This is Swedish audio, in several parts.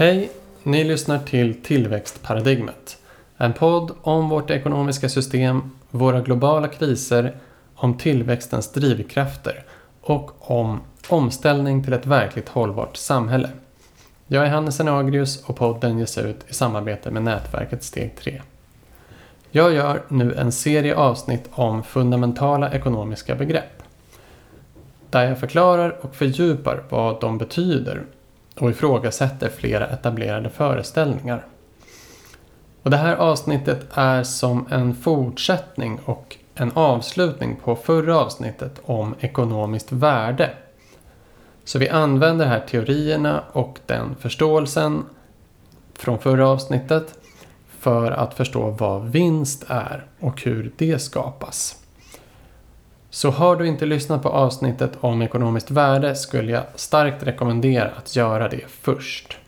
Hej! Ni lyssnar till Tillväxtparadigmet. En podd om vårt ekonomiska system, våra globala kriser, om tillväxtens drivkrafter och om omställning till ett verkligt hållbart samhälle. Jag är Hannes Agrius och podden ges ut i samarbete med nätverket Steg 3. Jag gör nu en serie avsnitt om fundamentala ekonomiska begrepp. Där jag förklarar och fördjupar vad de betyder och ifrågasätter flera etablerade föreställningar. Och det här avsnittet är som en fortsättning och en avslutning på förra avsnittet om ekonomiskt värde. Så vi använder här teorierna och den förståelsen från förra avsnittet för att förstå vad vinst är och hur det skapas. Så har du inte lyssnat på avsnittet om ekonomiskt värde skulle jag starkt rekommendera att göra det först.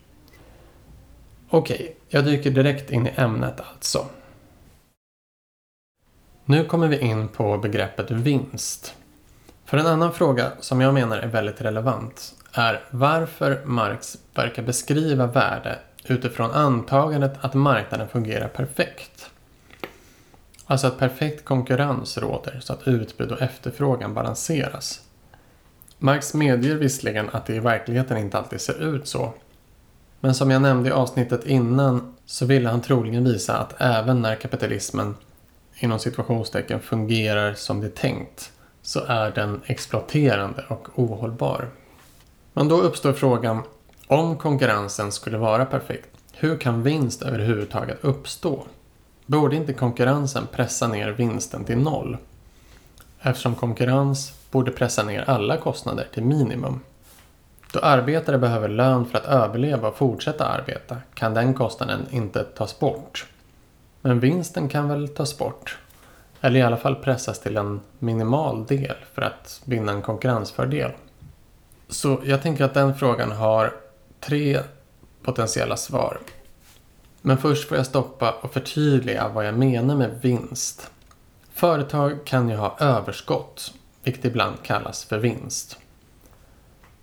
Okej, jag dyker direkt in i ämnet alltså. Nu kommer vi in på begreppet vinst. För en annan fråga som jag menar är väldigt relevant är varför Marx verkar beskriva värde utifrån antagandet att marknaden fungerar perfekt. Alltså att perfekt konkurrens råder så att utbud och efterfrågan balanseras. Marx medger visserligen att det i verkligheten inte alltid ser ut så. Men som jag nämnde i avsnittet innan så ville han troligen visa att även när kapitalismen inom situationstecken fungerar som det är tänkt så är den exploaterande och ohållbar. Men då uppstår frågan, om konkurrensen skulle vara perfekt, hur kan vinst överhuvudtaget uppstå? Borde inte konkurrensen pressa ner vinsten till noll? Eftersom konkurrens borde pressa ner alla kostnader till minimum. Då arbetare behöver lön för att överleva och fortsätta arbeta kan den kostnaden inte tas bort. Men vinsten kan väl tas bort? Eller i alla fall pressas till en minimal del för att vinna en konkurrensfördel. Så jag tänker att den frågan har tre potentiella svar. Men först får jag stoppa och förtydliga vad jag menar med vinst. Företag kan ju ha överskott, vilket ibland kallas för vinst.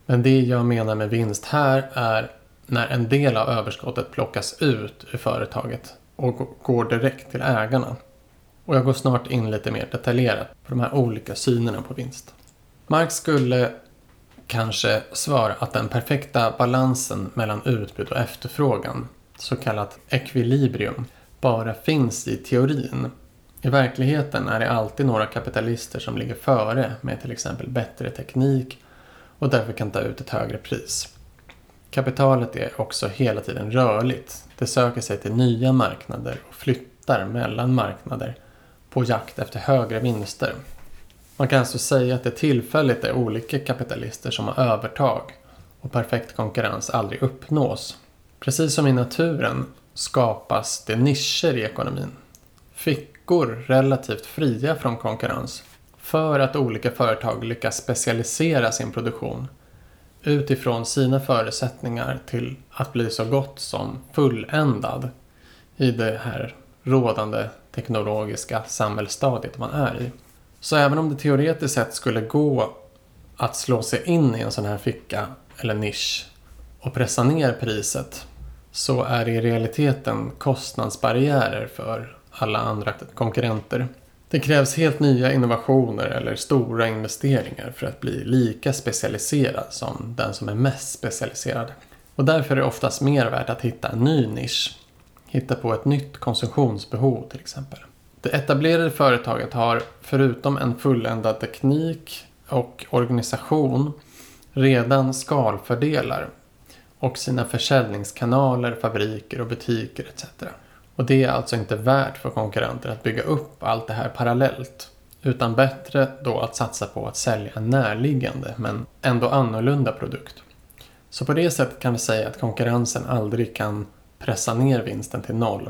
Men det jag menar med vinst här är när en del av överskottet plockas ut ur företaget och går direkt till ägarna. Och jag går snart in lite mer detaljerat på de här olika synerna på vinst. Marx skulle kanske svara att den perfekta balansen mellan utbud och efterfrågan så kallat ekvilibrium, bara finns i teorin. I verkligheten är det alltid några kapitalister som ligger före med till exempel bättre teknik och därför kan ta ut ett högre pris. Kapitalet är också hela tiden rörligt. Det söker sig till nya marknader och flyttar mellan marknader på jakt efter högre vinster. Man kan alltså säga att det tillfälligt är olika kapitalister som har övertag och perfekt konkurrens aldrig uppnås. Precis som i naturen skapas det nischer i ekonomin. Fickor relativt fria från konkurrens. För att olika företag lyckas specialisera sin produktion utifrån sina förutsättningar till att bli så gott som fulländad i det här rådande teknologiska samhällsstadiet man är i. Så även om det teoretiskt sett skulle gå att slå sig in i en sån här ficka eller nisch och pressa ner priset så är det i realiteten kostnadsbarriärer för alla andra konkurrenter. Det krävs helt nya innovationer eller stora investeringar för att bli lika specialiserad som den som är mest specialiserad. Och därför är det oftast mer värt att hitta en ny nisch. Hitta på ett nytt konsumtionsbehov till exempel. Det etablerade företaget har förutom en fulländad teknik och organisation redan skalfördelar och sina försäljningskanaler, fabriker och butiker etc. Och det är alltså inte värt för konkurrenter att bygga upp allt det här parallellt. Utan bättre då att satsa på att sälja en närliggande men ändå annorlunda produkt. Så på det sättet kan vi säga att konkurrensen aldrig kan pressa ner vinsten till noll.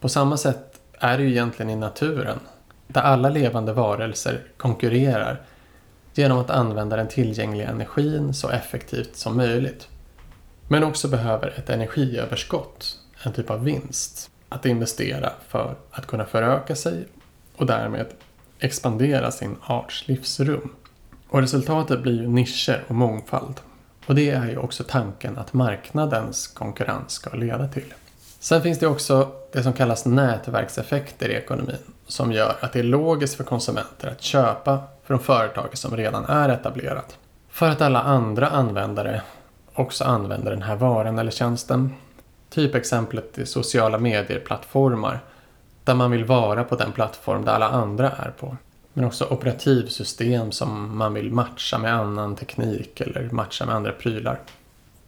På samma sätt är det ju egentligen i naturen. Där alla levande varelser konkurrerar genom att använda den tillgängliga energin så effektivt som möjligt men också behöver ett energiöverskott, en typ av vinst, att investera för att kunna föröka sig och därmed expandera sin arts livsrum. Och resultatet blir ju nischer och mångfald. Och det är ju också tanken att marknadens konkurrens ska leda till. Sen finns det också det som kallas nätverkseffekter i ekonomin som gör att det är logiskt för konsumenter att köpa från företag som redan är etablerat. För att alla andra användare också använder den här varan eller tjänsten. Typexemplet är sociala medier-plattformar där man vill vara på den plattform där alla andra är på. Men också operativsystem som man vill matcha med annan teknik eller matcha med andra prylar.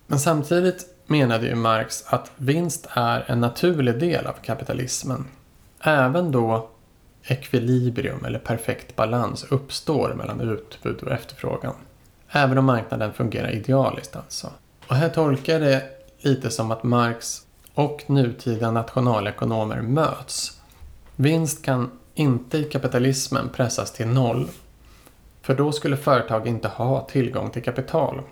Men samtidigt menade ju Marx att vinst är en naturlig del av kapitalismen. Även då ekvilibrium eller perfekt balans uppstår mellan utbud och efterfrågan. Även om marknaden fungerar idealiskt alltså. Och här tolkar jag det lite som att Marx och nutida nationalekonomer möts. Vinst kan inte i kapitalismen pressas till noll. För då skulle företag inte ha tillgång till kapital.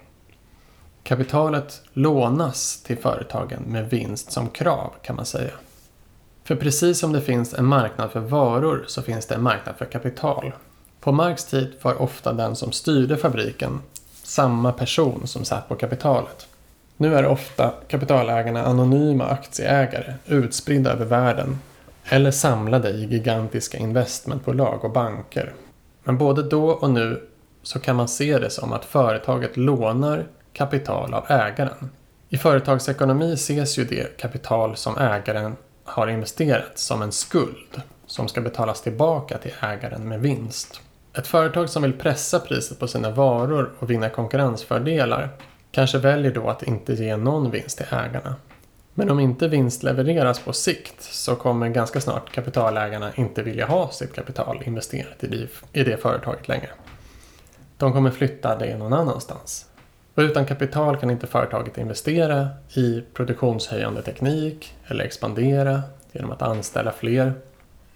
Kapitalet lånas till företagen med vinst som krav kan man säga. För precis som det finns en marknad för varor så finns det en marknad för kapital. På Marx tid var ofta den som styrde fabriken samma person som satt på kapitalet. Nu är ofta kapitalägarna anonyma aktieägare utspridda över världen eller samlade i gigantiska investmentbolag och banker. Men både då och nu så kan man se det som att företaget lånar kapital av ägaren. I företagsekonomi ses ju det kapital som ägaren har investerat som en skuld som ska betalas tillbaka till ägaren med vinst. Ett företag som vill pressa priset på sina varor och vinna konkurrensfördelar kanske väljer då att inte ge någon vinst till ägarna. Men om inte vinst levereras på sikt så kommer ganska snart kapitalägarna inte vilja ha sitt kapital investerat i det, företaget längre. De kommer flytta det någon annanstans. Och utan kapital kan inte företaget investera i produktionshöjande teknik eller expandera genom att anställa fler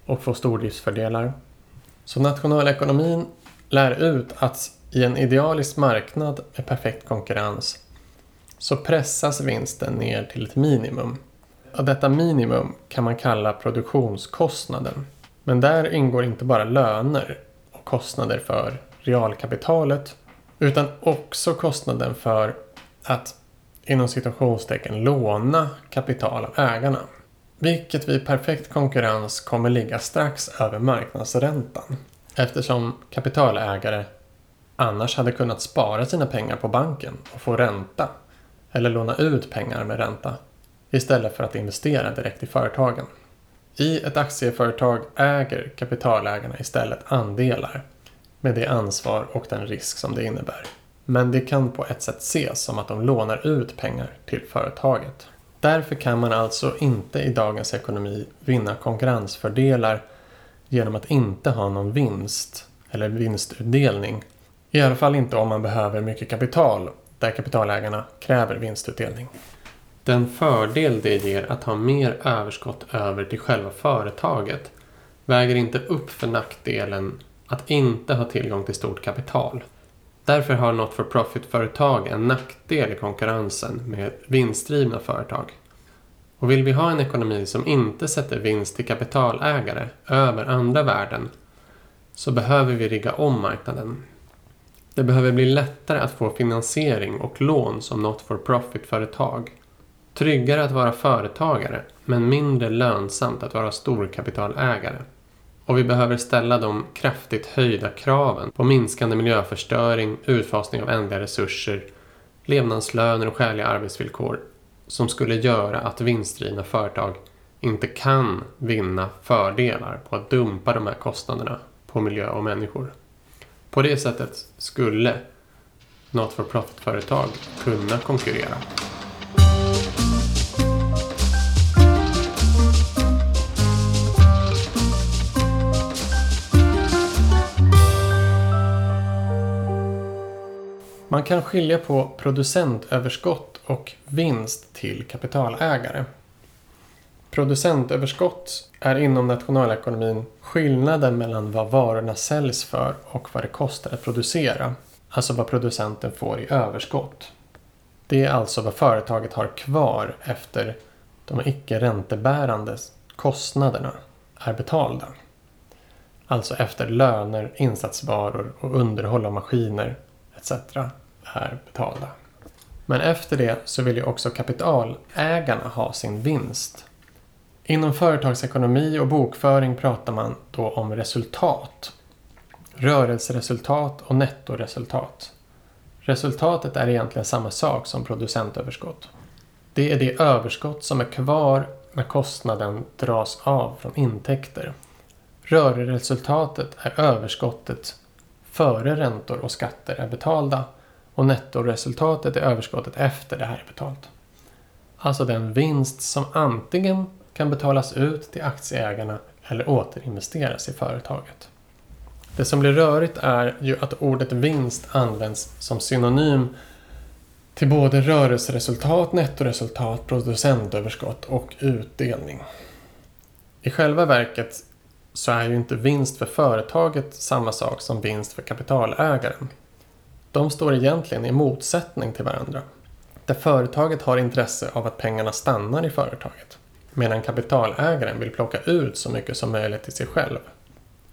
och få stordriftsfördelar. Så nationalekonomin lär ut att i en idealisk marknad med perfekt konkurrens så pressas vinsten ner till ett minimum. Och detta minimum kan man kalla produktionskostnaden. Men där ingår inte bara löner och kostnader för realkapitalet utan också kostnaden för att inom situationstecken låna kapital av ägarna. Vilket vid perfekt konkurrens kommer ligga strax över marknadsräntan. Eftersom kapitalägare annars hade kunnat spara sina pengar på banken och få ränta. Eller låna ut pengar med ränta. Istället för att investera direkt i företagen. I ett aktieföretag äger kapitalägarna istället andelar med det ansvar och den risk som det innebär. Men det kan på ett sätt ses som att de lånar ut pengar till företaget. Därför kan man alltså inte i dagens ekonomi vinna konkurrensfördelar genom att inte ha någon vinst eller vinstutdelning. I alla fall inte om man behöver mycket kapital där kapitalägarna kräver vinstutdelning. Den fördel det ger att ha mer överskott över till själva företaget väger inte upp för nackdelen att inte ha tillgång till stort kapital. Därför har not for profit-företag en nackdel i konkurrensen med vinstdrivna företag. Och vill vi ha en ekonomi som inte sätter vinst till kapitalägare över andra värden så behöver vi rigga om marknaden. Det behöver bli lättare att få finansiering och lån som not for profit-företag. Tryggare att vara företagare men mindre lönsamt att vara storkapitalägare. Och vi behöver ställa de kraftigt höjda kraven på minskande miljöförstöring, utfasning av ändliga resurser, levnadslöner och skäliga arbetsvillkor som skulle göra att vinstdrivna företag inte kan vinna fördelar på att dumpa de här kostnaderna på miljö och människor. På det sättet skulle not for profit-företag kunna konkurrera. Man kan skilja på producentöverskott och vinst till kapitalägare. Producentöverskott är inom nationalekonomin skillnaden mellan vad varorna säljs för och vad det kostar att producera. Alltså vad producenten får i överskott. Det är alltså vad företaget har kvar efter de icke räntebärande kostnaderna är betalda. Alltså efter löner, insatsvaror och underhåll av maskiner etc. är betalda. Men efter det så vill ju också kapitalägarna ha sin vinst. Inom företagsekonomi och bokföring pratar man då om resultat. Rörelseresultat och nettoresultat. Resultatet är egentligen samma sak som producentöverskott. Det är det överskott som är kvar när kostnaden dras av från intäkter. Rörelseresultatet är överskottet före räntor och skatter är betalda och nettoresultatet är överskottet efter det här är betalt. Alltså den vinst som antingen kan betalas ut till aktieägarna eller återinvesteras i företaget. Det som blir rörigt är ju att ordet vinst används som synonym till både rörelseresultat, nettoresultat, producentöverskott och utdelning. I själva verket så är ju inte vinst för företaget samma sak som vinst för kapitalägaren. De står egentligen i motsättning till varandra. Där företaget har intresse av att pengarna stannar i företaget. Medan kapitalägaren vill plocka ut så mycket som möjligt till sig själv.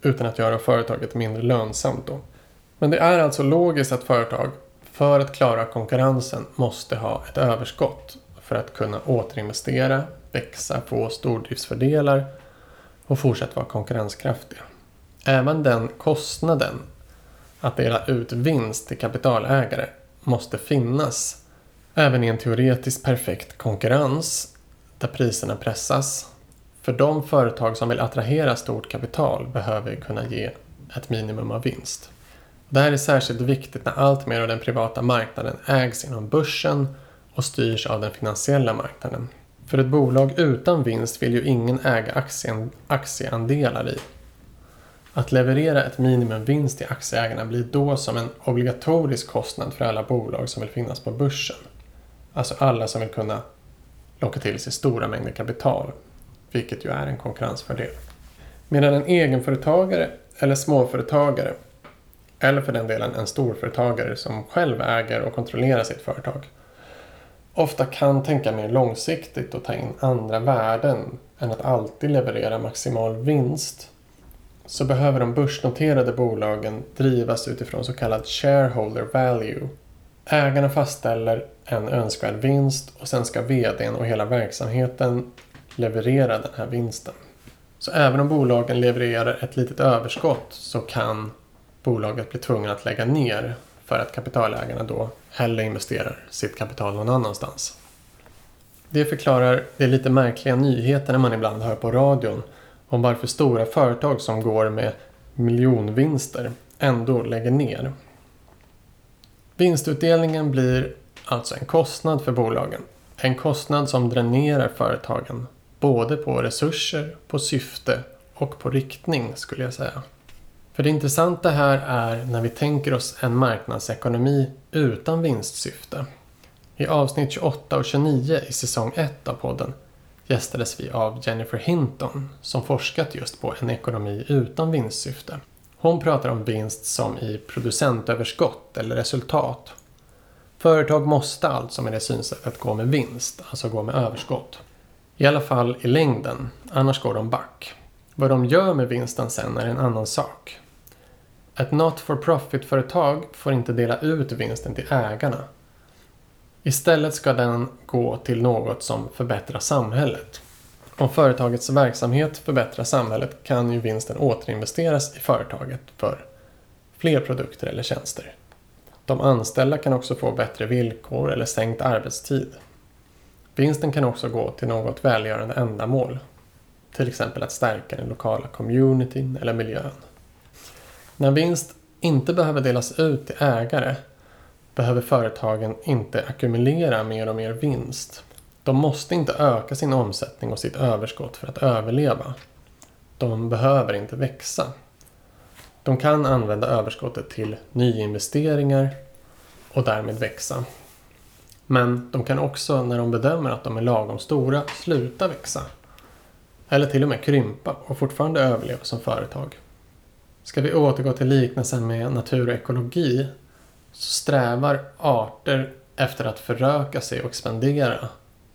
Utan att göra företaget mindre lönsamt då. Men det är alltså logiskt att företag, för att klara konkurrensen, måste ha ett överskott. För att kunna återinvestera, växa, få stordriftsfördelar och fortsätta vara konkurrenskraftiga. Även den kostnaden att dela ut vinst till kapitalägare måste finnas även i en teoretiskt perfekt konkurrens där priserna pressas. För de företag som vill attrahera stort kapital behöver kunna ge ett minimum av vinst. Det här är särskilt viktigt när allt mer av den privata marknaden ägs inom börsen och styrs av den finansiella marknaden. För ett bolag utan vinst vill ju ingen äga aktien, aktieandelar i. Att leverera ett minimum vinst till aktieägarna blir då som en obligatorisk kostnad för alla bolag som vill finnas på börsen. Alltså alla som vill kunna locka till sig stora mängder kapital, vilket ju är en konkurrensfördel. Medan en egenföretagare eller småföretagare, eller för den delen en storföretagare som själv äger och kontrollerar sitt företag, ofta kan tänka mer långsiktigt och ta in andra värden än att alltid leverera maximal vinst så behöver de börsnoterade bolagen drivas utifrån så kallad shareholder value. Ägarna fastställer en önskvärd vinst och sen ska vdn och hela verksamheten leverera den här vinsten. Så även om bolagen levererar ett litet överskott så kan bolaget bli tvungen att lägga ner för att kapitalägarna då hellre investerar sitt kapital någon annanstans. Det förklarar de lite märkliga nyheterna man ibland hör på radion om varför stora företag som går med miljonvinster ändå lägger ner. Vinstutdelningen blir alltså en kostnad för bolagen. En kostnad som dränerar företagen. Både på resurser, på syfte och på riktning skulle jag säga. För det intressanta här är när vi tänker oss en marknadsekonomi utan vinstsyfte. I avsnitt 28 och 29 i säsong 1 av podden gästades vi av Jennifer Hinton som forskat just på en ekonomi utan vinstsyfte. Hon pratar om vinst som i producentöverskott eller resultat. Företag måste alltså med det synsättet gå med vinst, alltså gå med överskott. I alla fall i längden, annars går de back. Vad de gör med vinsten sen är en annan sak. Ett not for profit-företag får inte dela ut vinsten till ägarna Istället ska den gå till något som förbättrar samhället. Om företagets verksamhet förbättrar samhället kan ju vinsten återinvesteras i företaget för fler produkter eller tjänster. De anställda kan också få bättre villkor eller sänkt arbetstid. Vinsten kan också gå till något välgörande ändamål. Till exempel att stärka den lokala communityn eller miljön. När vinst inte behöver delas ut till ägare behöver företagen inte ackumulera mer och mer vinst. De måste inte öka sin omsättning och sitt överskott för att överleva. De behöver inte växa. De kan använda överskottet till nyinvesteringar och därmed växa. Men de kan också, när de bedömer att de är lagom stora, sluta växa. Eller till och med krympa och fortfarande överleva som företag. Ska vi återgå till liknelsen med natur och ekologi så strävar arter efter att föröka sig och expandera,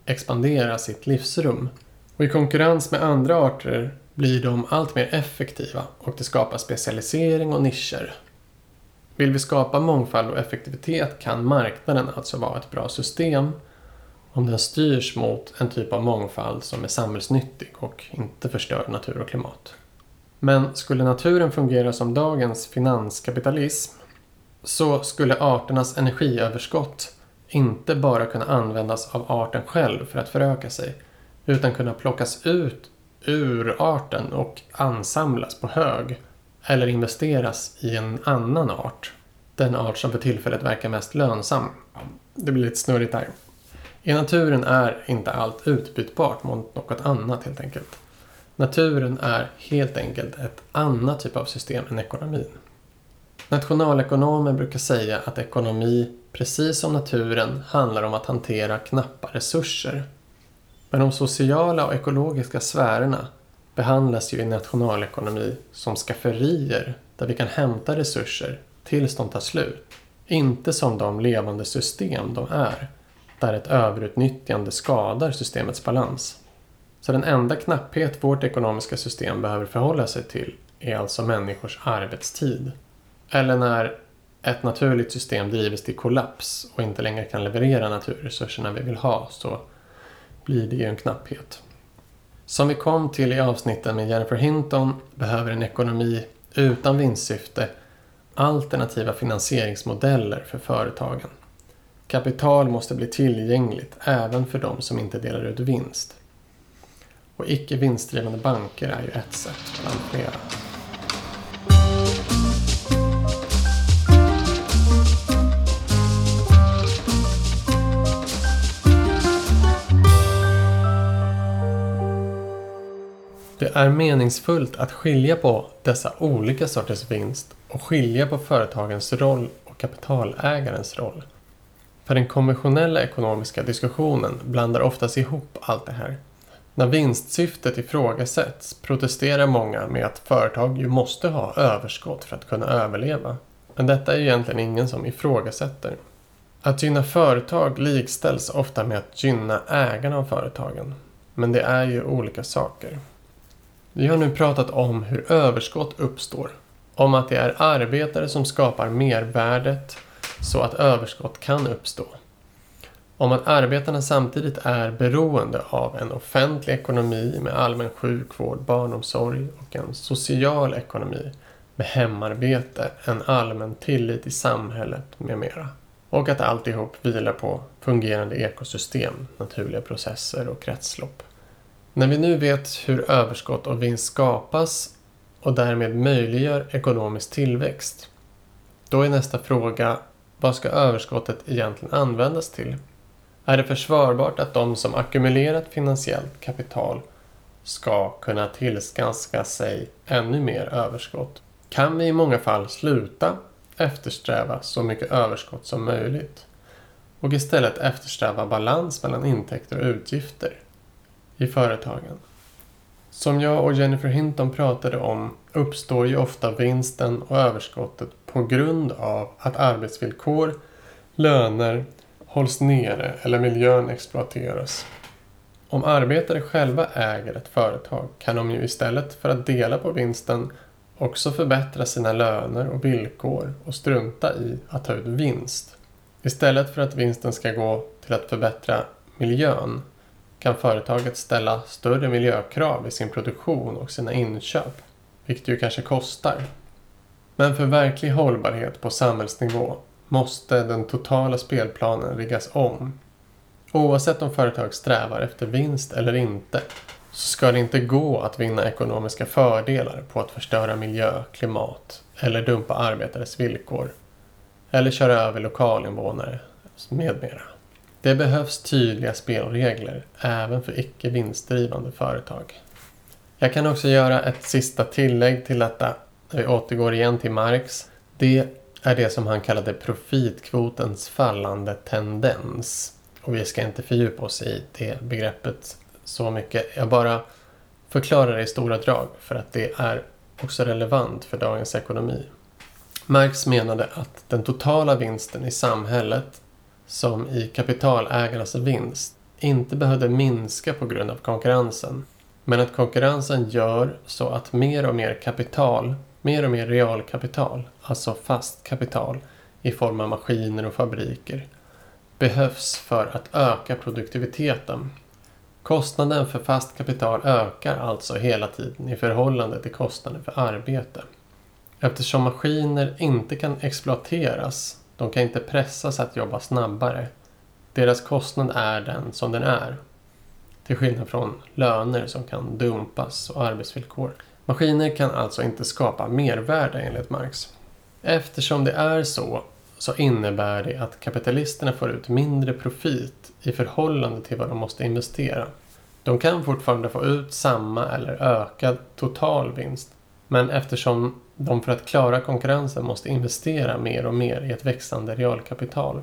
expandera sitt livsrum. Och i konkurrens med andra arter blir de allt mer effektiva och det skapar specialisering och nischer. Vill vi skapa mångfald och effektivitet kan marknaden alltså vara ett bra system om den styrs mot en typ av mångfald som är samhällsnyttig och inte förstör natur och klimat. Men skulle naturen fungera som dagens finanskapitalism så skulle arternas energiöverskott inte bara kunna användas av arten själv för att föröka sig utan kunna plockas ut ur arten och ansamlas på hög eller investeras i en annan art. Den art som för tillfället verkar mest lönsam. Det blir lite snurrigt här. I naturen är inte allt utbytbart mot något annat helt enkelt. Naturen är helt enkelt ett annat typ av system än ekonomin. Nationalekonomer brukar säga att ekonomi, precis som naturen, handlar om att hantera knappa resurser. Men de sociala och ekologiska sfärerna behandlas ju i nationalekonomi som skafferier där vi kan hämta resurser tills de tar slut. Inte som de levande system de är, där ett överutnyttjande skadar systemets balans. Så den enda knapphet vårt ekonomiska system behöver förhålla sig till är alltså människors arbetstid. Eller när ett naturligt system drivs till kollaps och inte längre kan leverera naturresurserna vi vill ha så blir det ju en knapphet. Som vi kom till i avsnitten med Jennifer Hinton behöver en ekonomi utan vinstsyfte alternativa finansieringsmodeller för företagen. Kapital måste bli tillgängligt även för de som inte delar ut vinst. Och icke vinstdrivande banker är ju ett sätt bland flera. Det är meningsfullt att skilja på dessa olika sorters vinst och skilja på företagens roll och kapitalägarens roll. För den konventionella ekonomiska diskussionen blandar oftast ihop allt det här. När vinstsyftet ifrågasätts protesterar många med att företag ju måste ha överskott för att kunna överleva. Men detta är ju egentligen ingen som ifrågasätter. Att gynna företag likställs ofta med att gynna ägarna av företagen. Men det är ju olika saker. Vi har nu pratat om hur överskott uppstår. Om att det är arbetare som skapar mervärdet så att överskott kan uppstå. Om att arbetarna samtidigt är beroende av en offentlig ekonomi med allmän sjukvård, barnomsorg och en social ekonomi med hemarbete, en allmän tillit i samhället med mera. Och att alltihop vilar på fungerande ekosystem, naturliga processer och kretslopp. När vi nu vet hur överskott och vinst skapas och därmed möjliggör ekonomisk tillväxt, då är nästa fråga vad ska överskottet egentligen användas till? Är det försvarbart att de som ackumulerat finansiellt kapital ska kunna tillskanska sig ännu mer överskott? Kan vi i många fall sluta eftersträva så mycket överskott som möjligt och istället eftersträva balans mellan intäkter och utgifter i företagen? Som jag och Jennifer Hinton pratade om uppstår ju ofta vinsten och överskottet på grund av att arbetsvillkor, löner hålls nere eller miljön exploateras. Om arbetare själva äger ett företag kan de ju istället för att dela på vinsten också förbättra sina löner och villkor och strunta i att ta ut vinst. Istället för att vinsten ska gå till att förbättra miljön kan företaget ställa större miljökrav i sin produktion och sina inköp, vilket ju kanske kostar. Men för verklig hållbarhet på samhällsnivå måste den totala spelplanen riggas om. Oavsett om företag strävar efter vinst eller inte så ska det inte gå att vinna ekonomiska fördelar på att förstöra miljö, klimat eller dumpa arbetares villkor eller köra över lokalinvånare med mera. Det behövs tydliga spelregler även för icke vinstdrivande företag. Jag kan också göra ett sista tillägg till detta. Vi återgår igen till Marx. Det är det som han kallade profitkvotens fallande tendens. Och vi ska inte fördjupa oss i det begreppet så mycket. Jag bara förklarar det i stora drag för att det är också relevant för dagens ekonomi. Marx menade att den totala vinsten i samhället som i kapitalägarnas vinst inte behövde minska på grund av konkurrensen. Men att konkurrensen gör så att mer och mer kapital mer och mer realkapital, alltså fast kapital i form av maskiner och fabriker, behövs för att öka produktiviteten. Kostnaden för fast kapital ökar alltså hela tiden i förhållande till kostnaden för arbete. Eftersom maskiner inte kan exploateras, de kan inte pressas att jobba snabbare. Deras kostnad är den som den är. Till skillnad från löner som kan dumpas och arbetsvillkor. Maskiner kan alltså inte skapa mervärde enligt Marx. Eftersom det är så, så innebär det att kapitalisterna får ut mindre profit i förhållande till vad de måste investera. De kan fortfarande få ut samma eller ökad total vinst. Men eftersom de för att klara konkurrensen måste investera mer och mer i ett växande realkapital.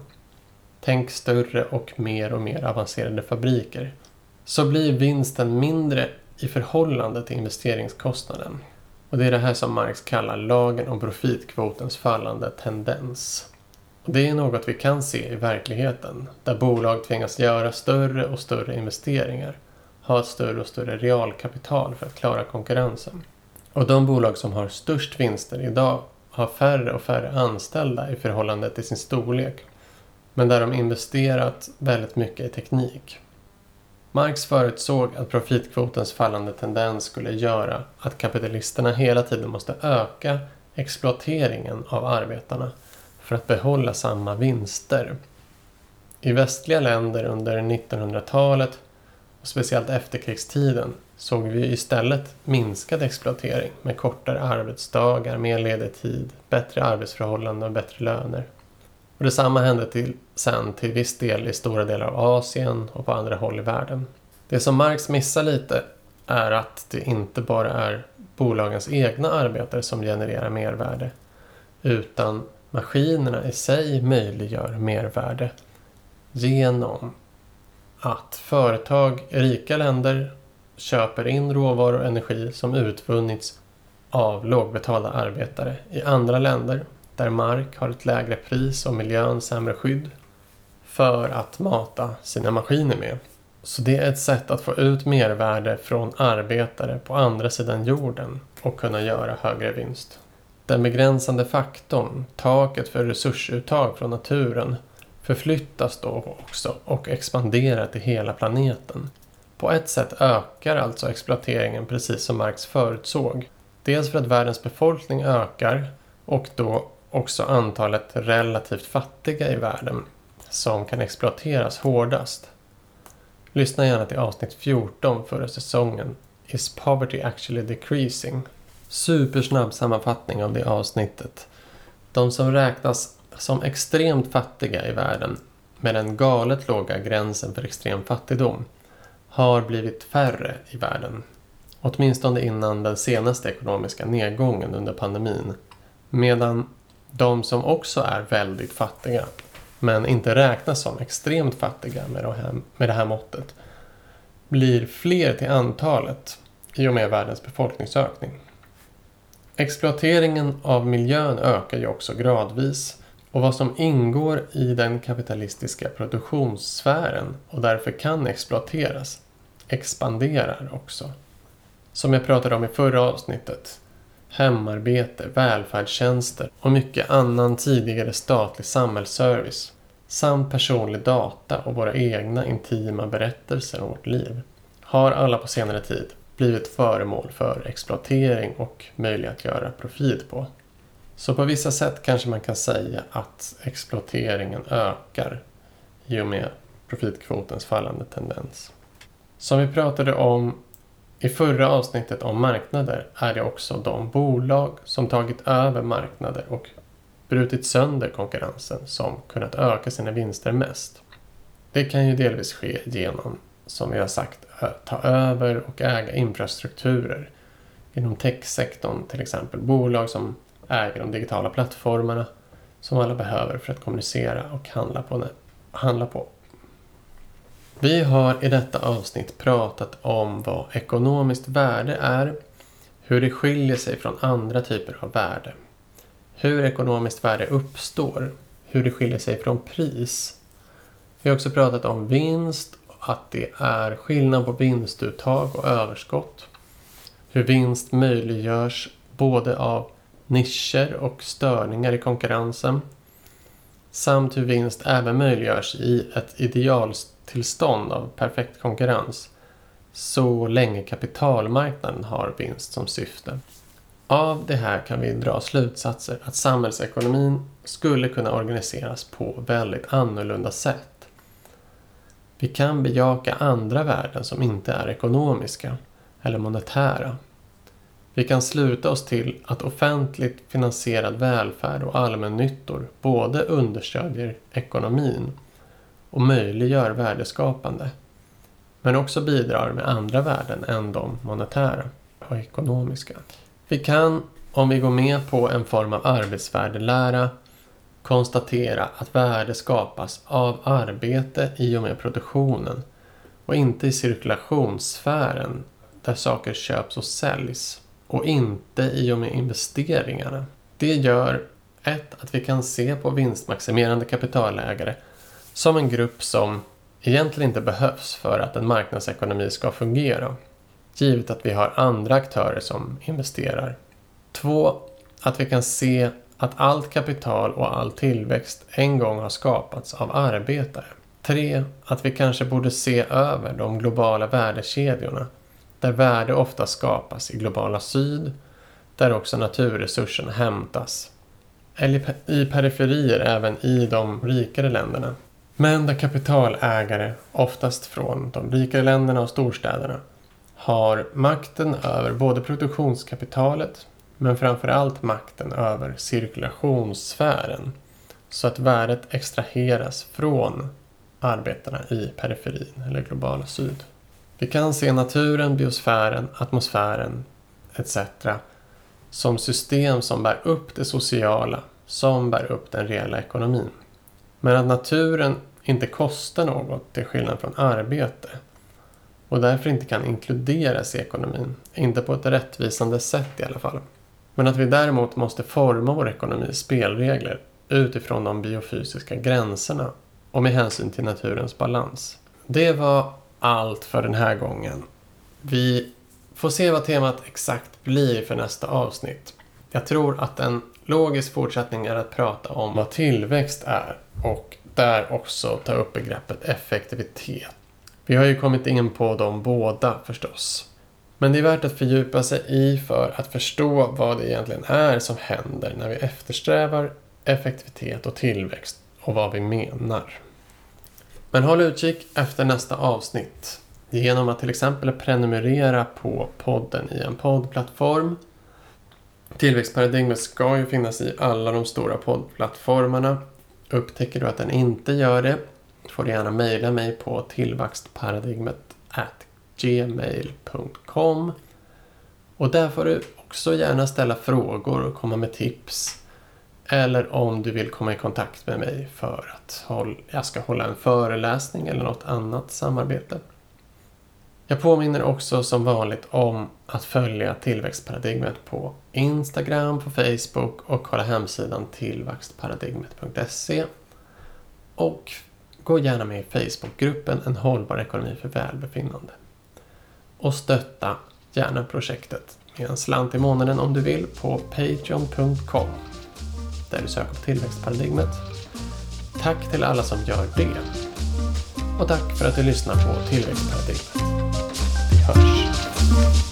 Tänk större och mer och mer avancerade fabriker. Så blir vinsten mindre i förhållande till investeringskostnaden. Och det är det här som Marx kallar lagen om profitkvotens fallande tendens. Och det är något vi kan se i verkligheten, där bolag tvingas göra större och större investeringar, ha ett större och större realkapital för att klara konkurrensen. Och de bolag som har störst vinster idag har färre och färre anställda i förhållande till sin storlek, men där de investerat väldigt mycket i teknik. Marx förutsåg att profitkvotens fallande tendens skulle göra att kapitalisterna hela tiden måste öka exploateringen av arbetarna för att behålla samma vinster. I västliga länder under 1900-talet och speciellt efterkrigstiden såg vi istället minskad exploatering med kortare arbetsdagar, mer ledig tid, bättre arbetsförhållanden och bättre löner. Och detsamma hände till, sen till viss del i stora delar av Asien och på andra håll i världen. Det som Marx missar lite är att det inte bara är bolagens egna arbetare som genererar mervärde utan maskinerna i sig möjliggör mervärde genom att företag i rika länder köper in råvaror och energi som utvunnits av lågbetalda arbetare i andra länder där mark har ett lägre pris och miljön sämre skydd för att mata sina maskiner med. Så det är ett sätt att få ut mervärde från arbetare på andra sidan jorden och kunna göra högre vinst. Den begränsande faktorn, taket för resursuttag från naturen, förflyttas då också och expanderar till hela planeten. På ett sätt ökar alltså exploateringen precis som Marx förutsåg. Dels för att världens befolkning ökar och då också antalet relativt fattiga i världen som kan exploateras hårdast. Lyssna gärna till avsnitt 14 förra säsongen Is poverty actually decreasing? Supersnabb sammanfattning av det avsnittet. De som räknas som extremt fattiga i världen med den galet låga gränsen för extrem fattigdom har blivit färre i världen. Åtminstone innan den senaste ekonomiska nedgången under pandemin. Medan de som också är väldigt fattiga men inte räknas som extremt fattiga med det här, med det här måttet blir fler till antalet i och med världens befolkningsökning. Exploateringen av miljön ökar ju också gradvis och vad som ingår i den kapitalistiska produktionssfären och därför kan exploateras expanderar också. Som jag pratade om i förra avsnittet hemarbete, välfärdstjänster och mycket annan tidigare statlig samhällsservice samt personlig data och våra egna intima berättelser om vårt liv har alla på senare tid blivit föremål för exploatering och möjlighet att göra profit på. Så på vissa sätt kanske man kan säga att exploateringen ökar i och med profitkvotens fallande tendens. Som vi pratade om i förra avsnittet om marknader är det också de bolag som tagit över marknader och brutit sönder konkurrensen som kunnat öka sina vinster mest. Det kan ju delvis ske genom, som vi har sagt, ta över och äga infrastrukturer. Inom techsektorn till exempel, bolag som äger de digitala plattformarna som alla behöver för att kommunicera och handla på. Handla på. Vi har i detta avsnitt pratat om vad ekonomiskt värde är, hur det skiljer sig från andra typer av värde, hur ekonomiskt värde uppstår, hur det skiljer sig från pris. Vi har också pratat om vinst, att det är skillnad på vinstuttag och överskott, hur vinst möjliggörs både av nischer och störningar i konkurrensen samt hur vinst även möjliggörs i ett tillstånd av perfekt konkurrens så länge kapitalmarknaden har vinst som syfte. Av det här kan vi dra slutsatser att samhällsekonomin skulle kunna organiseras på väldigt annorlunda sätt. Vi kan bejaka andra värden som inte är ekonomiska eller monetära. Vi kan sluta oss till att offentligt finansierad välfärd och allmännyttor både understödjer ekonomin och möjliggör värdeskapande men också bidrar med andra värden än de monetära och ekonomiska. Vi kan, om vi går med på en form av arbetsvärdelära, konstatera att värde skapas av arbete i och med produktionen och inte i cirkulationssfären där saker köps och säljs och inte i och med investeringarna. Det gör ett, att vi kan se på vinstmaximerande kapitalägare som en grupp som egentligen inte behövs för att en marknadsekonomi ska fungera. Givet att vi har andra aktörer som investerar. Två, att vi kan se att allt kapital och all tillväxt en gång har skapats av arbetare. 3. att vi kanske borde se över de globala värdekedjorna där värde ofta skapas i globala syd, där också naturresurserna hämtas. Eller i periferier även i de rikare länderna. Men där kapitalägare, oftast från de rikare länderna och storstäderna, har makten över både produktionskapitalet men framförallt makten över cirkulationssfären så att värdet extraheras från arbetarna i periferin eller globala syd. Vi kan se naturen, biosfären, atmosfären etc. som system som bär upp det sociala, som bär upp den reella ekonomin. Men att naturen inte kostar något till skillnad från arbete och därför inte kan inkluderas i ekonomin. Inte på ett rättvisande sätt i alla fall. Men att vi däremot måste forma vår ekonomis spelregler utifrån de biofysiska gränserna och med hänsyn till naturens balans. Det var allt för den här gången. Vi får se vad temat exakt blir för nästa avsnitt. Jag tror att en logisk fortsättning är att prata om vad tillväxt är och där också ta upp begreppet effektivitet. Vi har ju kommit in på dem båda förstås. Men det är värt att fördjupa sig i för att förstå vad det egentligen är som händer när vi eftersträvar effektivitet och tillväxt och vad vi menar. Men håll utkik efter nästa avsnitt genom att till exempel prenumerera på podden i en poddplattform. Tillväxtparadigmet ska ju finnas i alla de stora poddplattformarna. Upptäcker du att den inte gör det får du gärna mejla mig på tillväxtparadigmet gmail.com och där får du också gärna ställa frågor och komma med tips eller om du vill komma i kontakt med mig för att jag ska hålla en föreläsning eller något annat samarbete. Jag påminner också som vanligt om att följa tillväxtparadigmet på Instagram, på Facebook och kolla hemsidan tillväxtparadigmet.se. Och gå gärna med i Facebookgruppen En hållbar ekonomi för välbefinnande. Och stötta gärna projektet med en slant i månaden om du vill på patreon.com där du söker på tillväxtparadigmet. Tack till alla som gör det. Och tack för att du lyssnar på Tillväxtparadigmet. Thank you.